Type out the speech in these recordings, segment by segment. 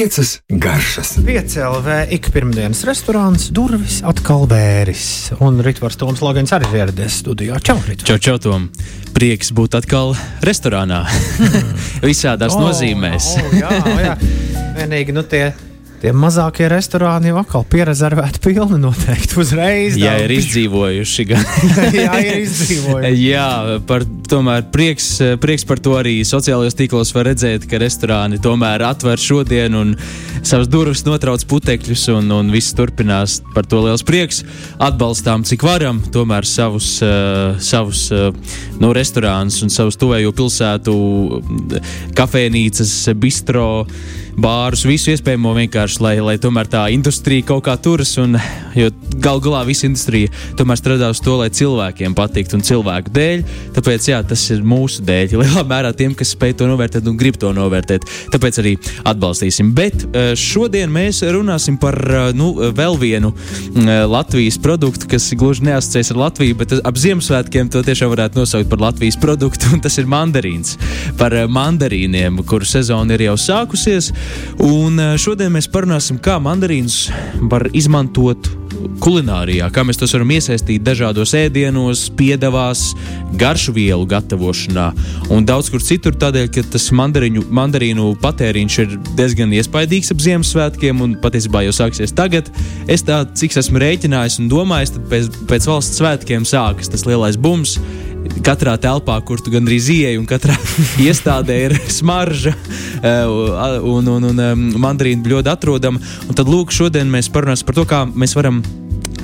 Piecas garšas. Piecēlē ik pirmdienas restorāns, durvis atkal vēris. Un Ritvars Toms Logans arī ir ieradies studijā. Čau, Ritvars! Čau, čau, Tom! Prieks būt atkal restorānā. Visādās oh, nozīmēs. oh, jā, jā. Vienīgi, nu tie Tie mazākie restorāni jau atkal pierezervēti pilni noteikti uzreiz. Jā, ir izdzīvojuši. jā, ir izdzīvojuši. jā, par, tomēr prieks, prieks par to arī sociālajos tīklos var redzēt, ka restorāni tomēr atver šodien un savas durvis notrauc putekļus un, un viss turpinās. Par to liels prieks. Atbalstām, cik varam, tomēr savus, uh, savus uh, no restorānus un savus tuvējo pilsētu kafejnīcas, bistro bārus, visu iespējamo vienkārši, lai, lai tomēr tā industrija kaut kā turas. Un, jo galu galā visa industrija tomēr strādā uz to, lai cilvēkiem patiktu un cilvēku dēļ. Tāpēc jā, tas ir mūsu dēļ. Lielā mērā tiem, kas spēj to novērtēt un grib to novērtēt. Tāpēc arī atbalstīsim. Bet eh, šodien mēs runāsim par eh, nu, vēl vienu eh, Latvijas produktu, kas gluži neasociēs ar Latviju, bet ap Ziemassvētkiem to tiešām varētu nosaukt par Latvijas produktu, tas ir mandarīns. Par mandarīniem, kuru sezona ir jau sākusies. Un šodien mēs parunāsim, kā mandarīnus var izmantot kulinārijā, kā mēs tos varam iesaistīt dažādos ēdienos, piedevās, garšu vielu gatavošanā un daudz kur citur. Tādēļ, ka tas mandarīnu, mandarīnu patēriņš ir diezgan iespaidīgs ap Ziemassvētkiem un patiesībā jau sāksies tagad. Es tā, cik esmu rēķinājis un domājis, tad pēc, pēc valsts svētkiem sākas tas lielais bums katrā telpā, kur tu gandrīz ieej, un katrā iestādē ir smarža eh, un, un, un, mandarīnu bļoda atrodama. Un tad lūk, šodien mēs parunāsim par to, kā mēs varam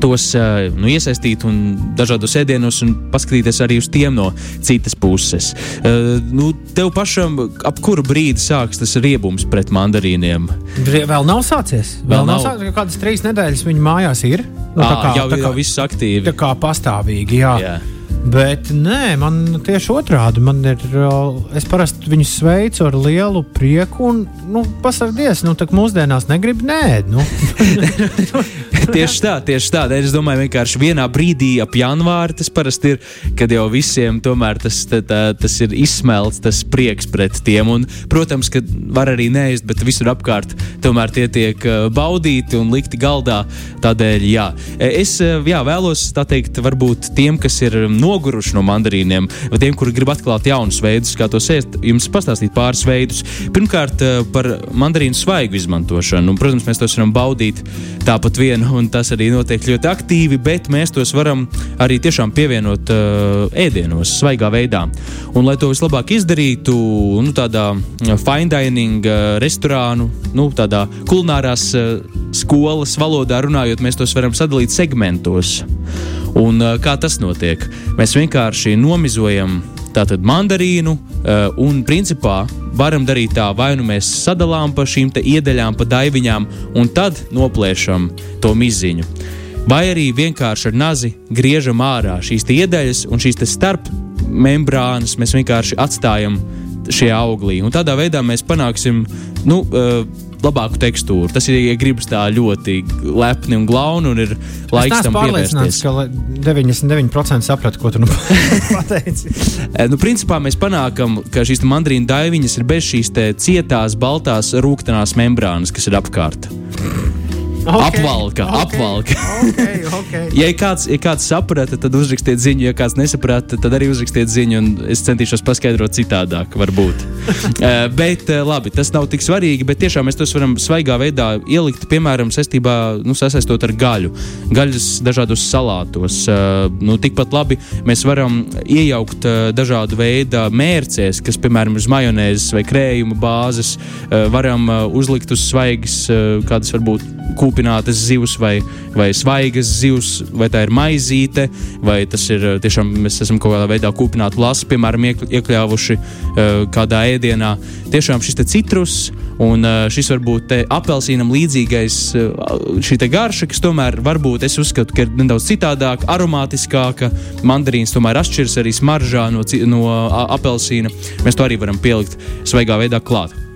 tos eh, nu, iesaistīt un dažādos ēdienos un paskatīties arī uz tiem no citas puses. Uh, nu, tev pašam, ap kuru brīdi sāks tas riebums pret mandarīniem? Vēl nav sācies. Vēl, Vēl nav, nav sācies. Kādas trīs nedēļas viņa mājās ir. Nu, à, kā, jau, kā, jau viss aktīvi. Tā kā pastāvīgi, jā. jā. Bet nē, man tieši otrādi. Man ir, es parasti viņus sveicu ar lielu prieku, un, nu, pasakies, nu, tā mūsdienās negrib nē. Nu. tieši tā, tieši tā. Es domāju, vienkārši vienā brīdī ap janvāri tas parasti ir, kad jau visiem tomēr tas, tā, tā, tas ir izsmelts, tas prieks pret tiem. Un, protams, ka var arī neēst, bet visur apkārt tomēr tie tiek baudīti un likti galdā. Tādēļ, jā, es jā, vēlos teikt, varbūt tiem, kas ir no noguruši no mandarīniem, vai tiem, kuri grib atklāt jaunus veidus, kā to sēst, jums pastāstīt pāris veidus. Pirmkārt, eh, par mandarīnu svaigu izmantošanu. Un, protams, mēs tos varam baudīt tāpat vien, un tas arī notiek ļoti aktīvi, bet mēs tos varam arī tiešām pievienot uh, ēdienos, svaigā veidā. Un, lai to vislabāk izdarītu, nu, tādā eh, fine dining uh, restorānu, nu, tādā kulinārās uh, skolas valodā runājot, mēs tos varam sadalīt segmentos. Un, uh, kā tas notiek? Mēs vienkārši nomizojam tātad mandarīnu, uh, un principā varam darīt tā, vai nu mēs sadalām pa šīm iedaļām, pa daiviņām, un tad noplēšam to miziņu. Vai arī vienkārši ar nazi griežam ārā šīs iedaļas un šīs starp membrānas mēs vienkārši atstājam šajā auglī. Un tādā veidā mēs panāksim nu, uh, labāku tekstūru. Tas ir, ja gribas tā ļoti lepni un glauni, un ir laiks tam pievērsties. ka 99% sapratu, ko tu nu pateici. Eh, nu, principā mēs panākam, ka šīs mandarīnu daiviņas ir bez šīs cietās, baltās, rūkstošās membrānas, kas ir apkārt. Okay, apvalka, okay, apvalka. okay, okay. ja kāds, ja kāds saprata, tad uzrakstiet ziņu, ja kāds nesaprata, tad arī uzrakstiet ziņu, un es centīšos paskaidrot citādāk, varbūt. uh, bet, uh, labi, tas nav tik svarīgi, bet tiešām mēs tos varam svaigā veidā ielikt, piemēram, saistībā, nu, sasaistot ar gaļu. Gaļas dažādos salātos. Uh, nu, tikpat labi mēs varam iejaukt uh, dažādu veidu mērcēs, kas, piemēram, uz majonēzes vai krējuma bāzes, uh, varam uh, uzlikt uz svaigas, uh, kādas varbūt kūpinātas zivs vai, vai svaigas zivs, vai tā ir maizīte, vai tas ir eh, tiešām mēs esam kaut kādā veidā kūpinātu lasu, piemēram, iekļāvuši uh, kādā ēdienā. Tiešām šis citrus un uh, šis varbūt apelsīnam līdzīgais uh, šī garša, kas tomēr varbūt es uzskatu, ka ir nedaudz citādāka, aromātiskāka. Mandarīns tomēr atšķiras arī smaržā no, no apelsīna. Mēs to arī varam pielikt svaigā veidā klāt.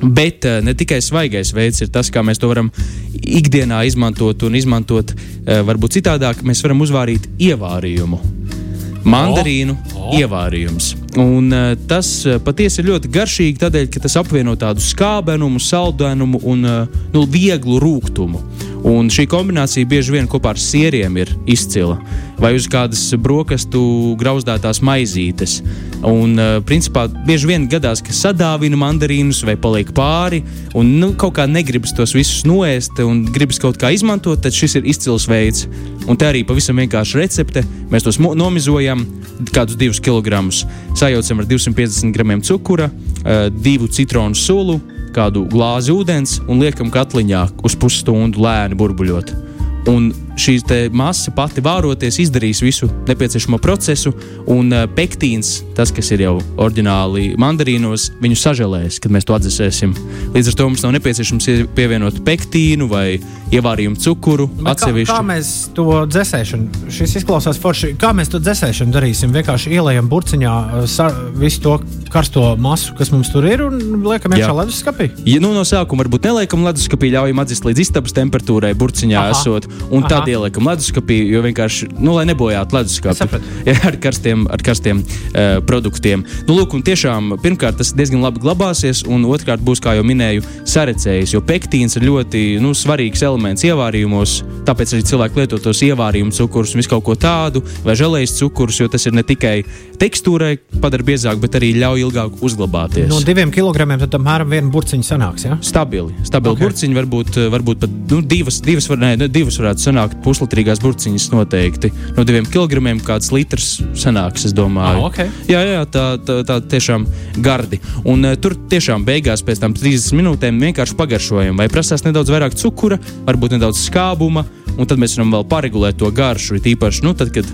Bet uh, ne tikai svaigais veids ir tas, kā mēs to varam ikdienā izmantot un izmantot uh, varbūt citādāk. Mēs varam uzvārīt ievārījumu. mandarīnu oh. Oh. ievārījums. Un, uh, tas uh, patiesi ir ļoti garšīgi, tādēļ, ka tas apvieno tādu skābenumu, saldēnumu un uh, nu, vieglu rūkumu. Un šī kombinācija bieži vien kopā ar sieriem ir izcila. Vai uz kādas brokastu grauzdētās maizītes. Un, uh, principā, bieži vien gadās, ka sadāvina mandarīnus vai paliek pāri, un nu, kaut kā negribas tos visus noēst un gribas kaut kā izmantot, tad šis ir izcils veids. Un te arī pavisam vienkārši recepte. Mēs tos nomizojam kādus divus kilogramus, sajaucam ar 250 gramiem cukura, uh, divu citronu sulu kādu glāzi ūdens un liekam katliņā uz pusstundu lēni burbuļot. Un šī masa pati vāroties izdarīs visu nepieciešamo procesu, un uh, pektīns, tas, kas ir jau oriģināli mandarīnos, viņu sažēlēs, kad mēs to atdzesēsim. Līdz ar to mums nav nepieciešams pievienot pektīnu vai ievārījumu cukuru atsevišķi. Kā, kā mēs to dzēsēšanu, šis izklausās forši, kā mēs to dzēsēšanu darīsim? Vienkārši ielējam burciņā sa, visu to karsto masu, kas mums tur ir, un liekam iekšā leduskapī. Ja, nu, no sākuma varbūt neliekam leduskapī, ļaujam atdzest līdz istabas temperatūrai burciņā Aha. esot, un Aha. tad ieliekam leduskapī, jo vienkārši, nu, lai nebojātu leduskapi ja, ar karstiem, ar karstiem uh, produktiem. Nu, lūk, un tiešām, pirmkārt, tas diezgan labi glabāsies, un otrkārt būs, kā jau minēju, sarecējis, jo pektīns ir ļoti nu, svarīgs elements ievārījumos, tāpēc arī cilvēki lieto tos ievārījumu cukurus un visu kaut ko tādu, vai žēlējas cukurus, jo tas ir ne tikai tekstūrai padara biezāk, bet arī ļauj ilgāk uzglabāties. No diviem kilogramiem tad apmēram viena burciņa sanāks, ja? Stabili. Stabili okay. burciņi varbūt, varbūt pat nu, divas, divas, var, ne, divas varētu sanākt puslitrīgās burciņas noteikti. No diviem kilogramiem kāds litrs sanāks, es domāju. Ah, okay. Jā, jā, tā, tā, tā tiešām gardi. Un uh, tur tiešām beigās pēc tam 30 minūtēm vienkārši pagaršojam. Vai prasās nedaudz vairāk cukura, varbūt nedaudz skābuma un tad mēs varam vēl paregulēt to garšu. Ir īpaši, nu, tad, kad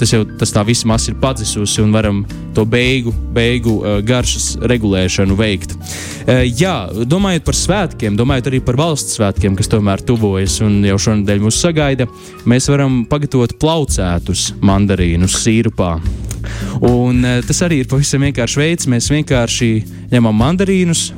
tas jau tas tā visa masa ir padzisusi un varam to beigu, beigu uh, garšas regulēšanu veikt. Uh, jā, domājot par svētkiem, domājot arī par valsts svētkiem, kas tomēr tuvojas un jau šonadēļ mūs sagaida, mēs varam pagatavot plaucētus mandarīnus sīrupā. Un, uh, tas arī ir pavisam vienkāršs veids. Mēs vienkārši ņemam mandarīnus,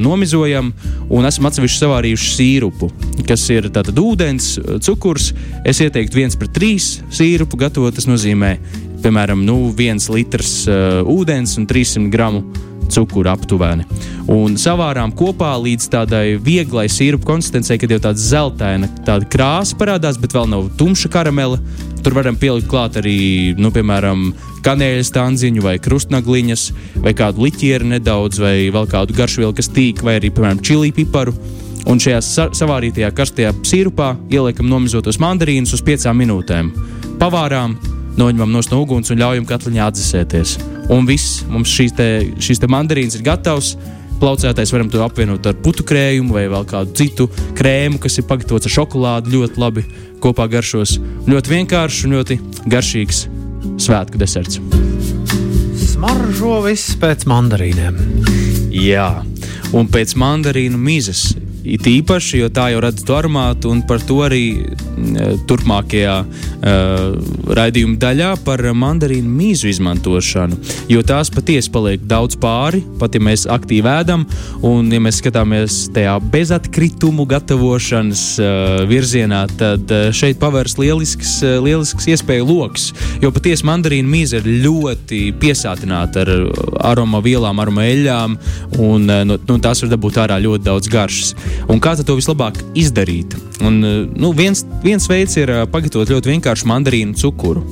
nomizojam un esam atsevišķi savārījuši sīrupu, kas ir tātad ūdens, cukurs. Es ieteiktu viens pret trīs sīrupu gatavot. Tas nozīmē, piemēram, nu, viens litrs uh, ūdens un 300 gramu cukuru aptuveni. Un savārām kopā līdz tādai vieglai sīrupu konsistencei, kad jau tāda zeltaina tāda krāsa parādās, bet vēl nav tumša karamela. Tur varam pielikt klāt arī, nu, piemēram, kanēļas tanziņu, vai krustnagliņas, vai kādu liķieru nedaudz, vai vēl kādu garšvielu, kas tīk, vai arī, piemēram, čili piparu. Un šajā sa savārītajā karstajā sīrupā ieliekam nomizotos mandarīnus uz piecām minūtēm. Pavārām, noņemam no uguns un ļaujam katliņā atdzesēties. Un viss, mums šīs, te, šīs te mandarīnas ir gatavs. Plaucētais varam to apvienot ar putu krējumu vai vēl kādu citu krēmu, kas ir pagatavots ar šokolādi. Ļoti labi kopā garšos. Ļoti vienkāršs un ļoti garšīgs svētku deserts. Smaržo viss pēc mandarīniem. Jā, un pēc mandarīnu mizas It īpaši, jo tā jau redz to aromātu, un par to arī turpmākajā raidījuma daļā par mandarīnu mīzu izmantošanu. Jo tās patiesi paliek daudz pāri, pat ja mēs aktīvi ēdam, un ja mēs skatāmies tajā bezatkritumu gatavošanas virzienā, tad šeit pavērs lielisks, lielisks iespēju lokus. Jo patiesi mandarīnu mīza ir ļoti piesātināta ar aroma vielām, aroma eļļām, un uh, no, nu, tās var dabūt ārā ļoti daudz garšas. Un kā to vislabāk izdarīt? Un, nu, viens, viens veids ir pagatavot ļoti vienkāršu mandarīnu cukuru.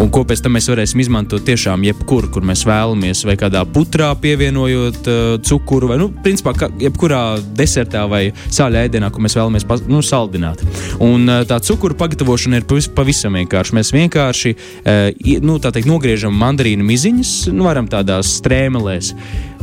Un ko pēc tam mēs varēsim izmantot tiešām jebkur, kur mēs vēlamies, vai kādā putrā pievienojot uh, cukuru, vai, nu, principā, jebkurā desertā vai sāļā ēdienā, ko mēs vēlamies nu, saldināt. Un uh, tā cukuru pagatavošana ir pavis, pavisam vienkārša. Mēs vienkārši uh, nu, teikt, nogriežam mandarīnu miziņas, nu, varam tādās strēmelēs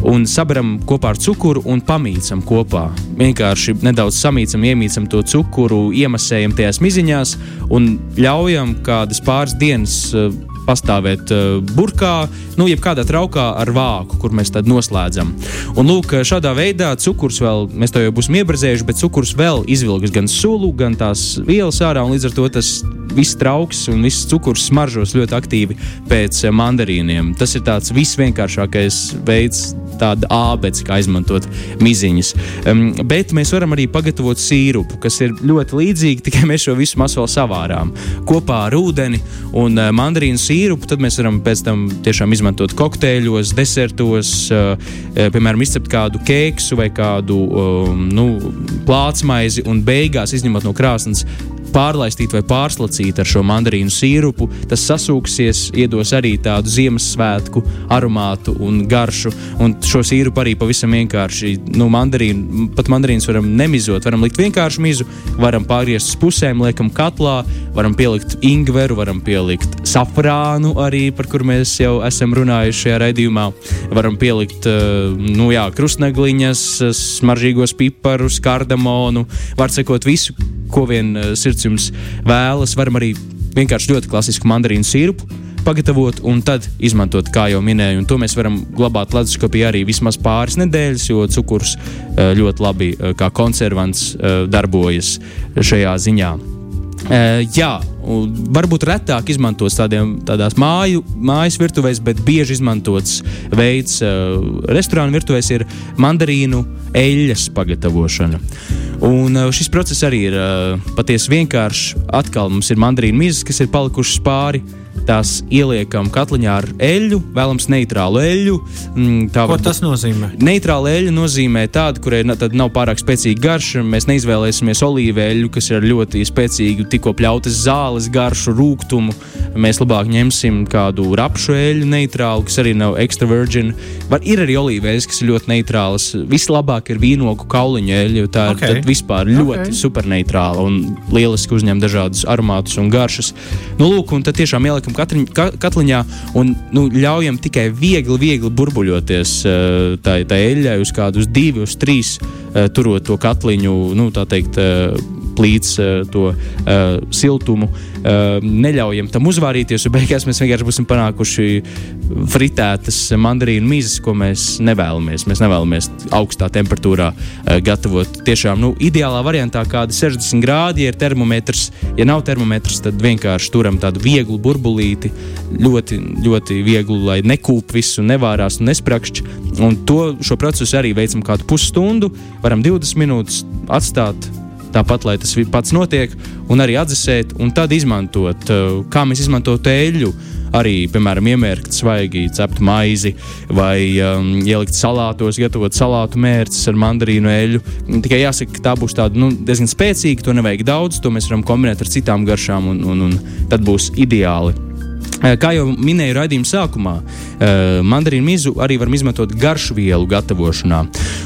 un sabaram kopā ar cukuru un pamīcam kopā. Vienkārši nedaudz samīcam, iemīcam to cukuru, iemasējam tajās miziņās un ļaujam kādas pāris dienas uh, pastāvēt uh, burkā, nu, jeb kādā traukā ar vāku, kur mēs tad noslēdzam. Un, lūk, šādā veidā cukurs vēl, mēs to jau būsim iebrazējuši, bet cukurs vēl izvilks gan sulu, gan tās vielas ārā, un līdz ar to tas viss trauks un viss cukurs smaržos ļoti aktīvi pēc mandarīniem. Tas ir tāds visvienkāršākais veids tāda ābece, kā izmantot miziņas. Um, bet mēs varam arī pagatavot sīrupu, kas ir ļoti līdzīga, tikai mēs šo visu masu vēl savārām kopā ar ūdeni un uh, mandarīnu sīrupu. Mēs varam pēc tam tiešām izmantot kokteļos, desertos, uh, piemēram, izcept kādu kēksu vai kādu um, nu, plātsmaizi un beigās izņemot no krāsnes pārlaistīt vai pārslacīt ar šo mandarīnu sīrupu. Tas sasūksies, iedos arī tādu Ziemassvētku aromātu un garšu. Un šo sīrupu arī pavisam vienkārši, nu, mandarīnu, pat mandarīnus varam nemizot, varam likt vienkārši mizu, varam pārgriezt uz pusēm, liekam katlā, varam pielikt ingveru, varam pielikt safrānu arī, par kur mēs jau esam runājuši šajā raidījumā. Varam pielikt, eh, nu jā, krustnegliņas, smaržīgos piparus, kardamonu, var sekot visu, ko vien eh, sirds jums vēlas. Varam arī vienkārši ļoti klasisku mandarīnu sīrupu pagatavot un tad izmantot, kā jau minēju. Un to mēs varam glabāt leduskapī arī vismaz pāris nedēļas, jo cukurs eh, ļoti labi eh, kā konservants darbojas šajā ziņā. Uh, jā, varbūt retāk izmantots tādiem, tādās māju, mājas virtuvēs, bet bieži izmantots veids uh, restorānu virtuvēs ir mandarīnu eļļas pagatavošana. Un uh, šis process arī ir uh, patiesi vienkāršs. Atkal mums ir mandarīnu mizas, kas ir palikušas pāri. Tās ieliekam katliņā ar eļļu, vēlams, neitrālu eļļu. Mm, Ko tas nozīmē? Neitrāla eļļa nozīmē tādu, kurai nav pārāk spēcīga garša. Mēs neizvēlēsimies olīveļu, kas ir ļoti spēcīga, tikko pļautas zāles garšu, rūkumu. Mēs labāk ņemsim kādu rapšu eļļu, neitrālu, kas arī nav extra virgin. Var, ir arī olīveļas, kas ir ļoti neitrālas. Vislabāk ir vīnogu kauliņa eļļa, jo tā okay. ir vispār ļoti okay. superneitrāla un lieliski uzņem dažādus aromātus un garšas. Nu, lūk, un tad tiešām ieliekam katriņ, ka, katliņā un nu, ļaujam tikai viegli, viegli burbuļoties tā, tā eļļai uz kādu, uz divu, uz trīs, turot to katliņu, nu, tā teikt, plīts to siltumu neļaujam tam uzvārīties, jo beigās mēs vienkārši būsim panākuši fritētas mandarīnu mizas, ko mēs nevēlamies. Mēs nevēlamies augstā temperatūrā uh, gatavot. Tiešām nu, ideālā variantā, kāda ir 60 grādi, ja ir termometrs. Ja nav termometrs, tad vienkārši turam tādu vieglu burbulīti, ļoti, ļoti vieglu, lai nekūp visu, nevārās un nesprakšķi. Un to, šo procesu arī veicam kādu pusstundu, varam 20 minūtes atstāt tāpat, lai tas pats notiek, un arī atdzesēt, un tad izmantot, uh, kā mēs izmantojam eļļu. Arī, piemēram, iemērkt svaigi ceptu maizi vai um, ielikt salātos, gatavot salātu mērces ar mandarīnu eļļu. Tikai jāsaka, ka tā būs tāda nu, diezgan spēcīga, to nevajag daudz, to mēs varam kombinēt ar citām garšām, un, un, un tad būs ideāli. Eh, kā jau minēju raidījuma sākumā, eh, mandarīnu mizu arī varam izmantot garšu vielu gatavošanā.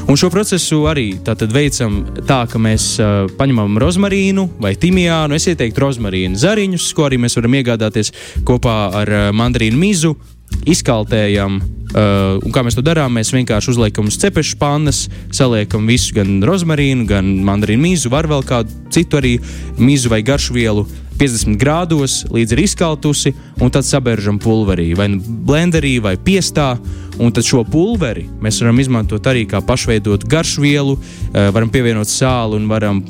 Un šo procesu arī veicam tā, ka mēs eh, paņemam rozmarīnu vai timijānu. Es ieteiktu rozmarīnu zariņus, ko arī mēs varam iegādāties kopā ar mandarīnu mizu. Izkaltējam, uh, un kā mēs to darām, mēs vienkārši uzliekam uz cepešu pannas, saliekam visu, gan rozmarīnu, gan mandarīnu mīzu, var vēl kādu citu arī mīzu vai garšu vielu 50 grādos, līdz ir izkaltusi, un tad sabēržam pulverī, vai nu blenderī, vai piestā. Un tad šo pulveri mēs varam izmantot arī kā pašveidot garšvielu, eh, varam pievienot sāli un varam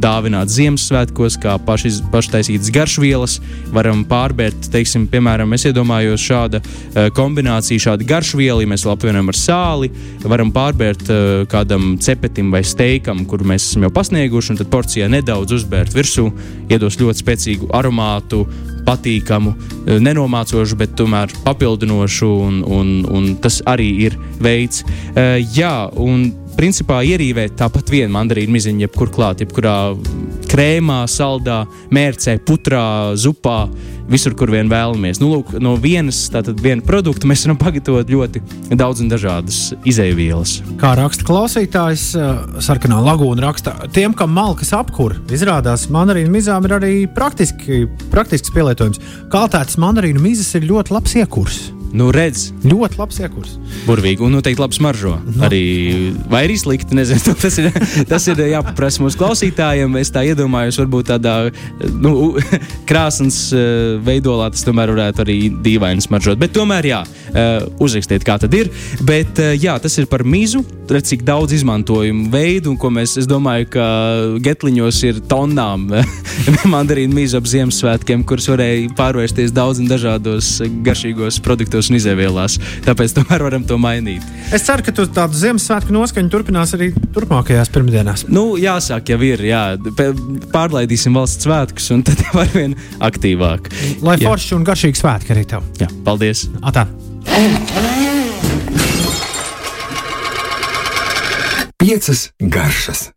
dāvināt Ziemassvētkos, kā paši, paštaisītas garšvielas. Varam pārbērt, teiksim, piemēram, es iedomājos šāda eh, kombinācija, šāda garšviela, ja mēs vēl apvienojam ar sāli, varam pārbērt eh, kādam cepetim vai steikam, kur mēs esam jau pasnieguši, un tad porcijā nedaudz uzbērt virsū, iedos ļoti spēcīgu aromātu, patīkamu, eh, nenomācošu, bet tomēr papildinošu, un, un, un tas arī ir veids. Uh, jā, un principā ierīvēt tāpat vienu mandarīnu miziņu, jebkur klāt, jebkurā krēmā, saldā, mērcē, putrā, zupā visur, kur vien vēlamies. Nu, lūk, no vienas viena produkta mēs varam pagatavot ļoti daudz un dažādas izēvielas. Kā raksta klausītājs, eh, sarkanā lagūna raksta, tiem, kam malkas apkur, izrādās mandarīnu mizām ir arī praktiski, praktisks pielietojums. Kaltētas mandarīnu mizas ir ļoti labs iekurs. Nu, redz, ļoti labs iekurs. Burvīgi un noteikti labi smaržo. No. Arī, vai arī slikti, nezinu. Tas ir, tas ir jāpaprasa mūsu klausītājiem. Es tā iedomājos, varbūt tādā nu, krāsas uh, veidolā tas tomēr varētu arī dīvaini smaržot. Bet tomēr, jā, uh, uzrakstiet, kā tad ir. Bet uh, jā, tas ir par mizu. redz, cik daudz izmantojumu veidu, un ko mēs, es domāju, ka getliņos ir tonnām mandarīnu mīzu ap Ziemassvētkiem, kuras varēja pārvērsties daudz un dažādos garšīgos produktos un izēvielās. Tāpēc tomēr varam to mainīt. Es ceru, ka tu tādu Ziemassvētku noskaņu turpinās arī turpmākajās pirmdienās. Nu, jāsāk jau ir, jā. Pārlaidīsim valsts svētkus, un tad jau ar vien aktīvāk. Lai forši un garšīgi svētki arī tev. Jā, paldies! Atā. Piecas garšas.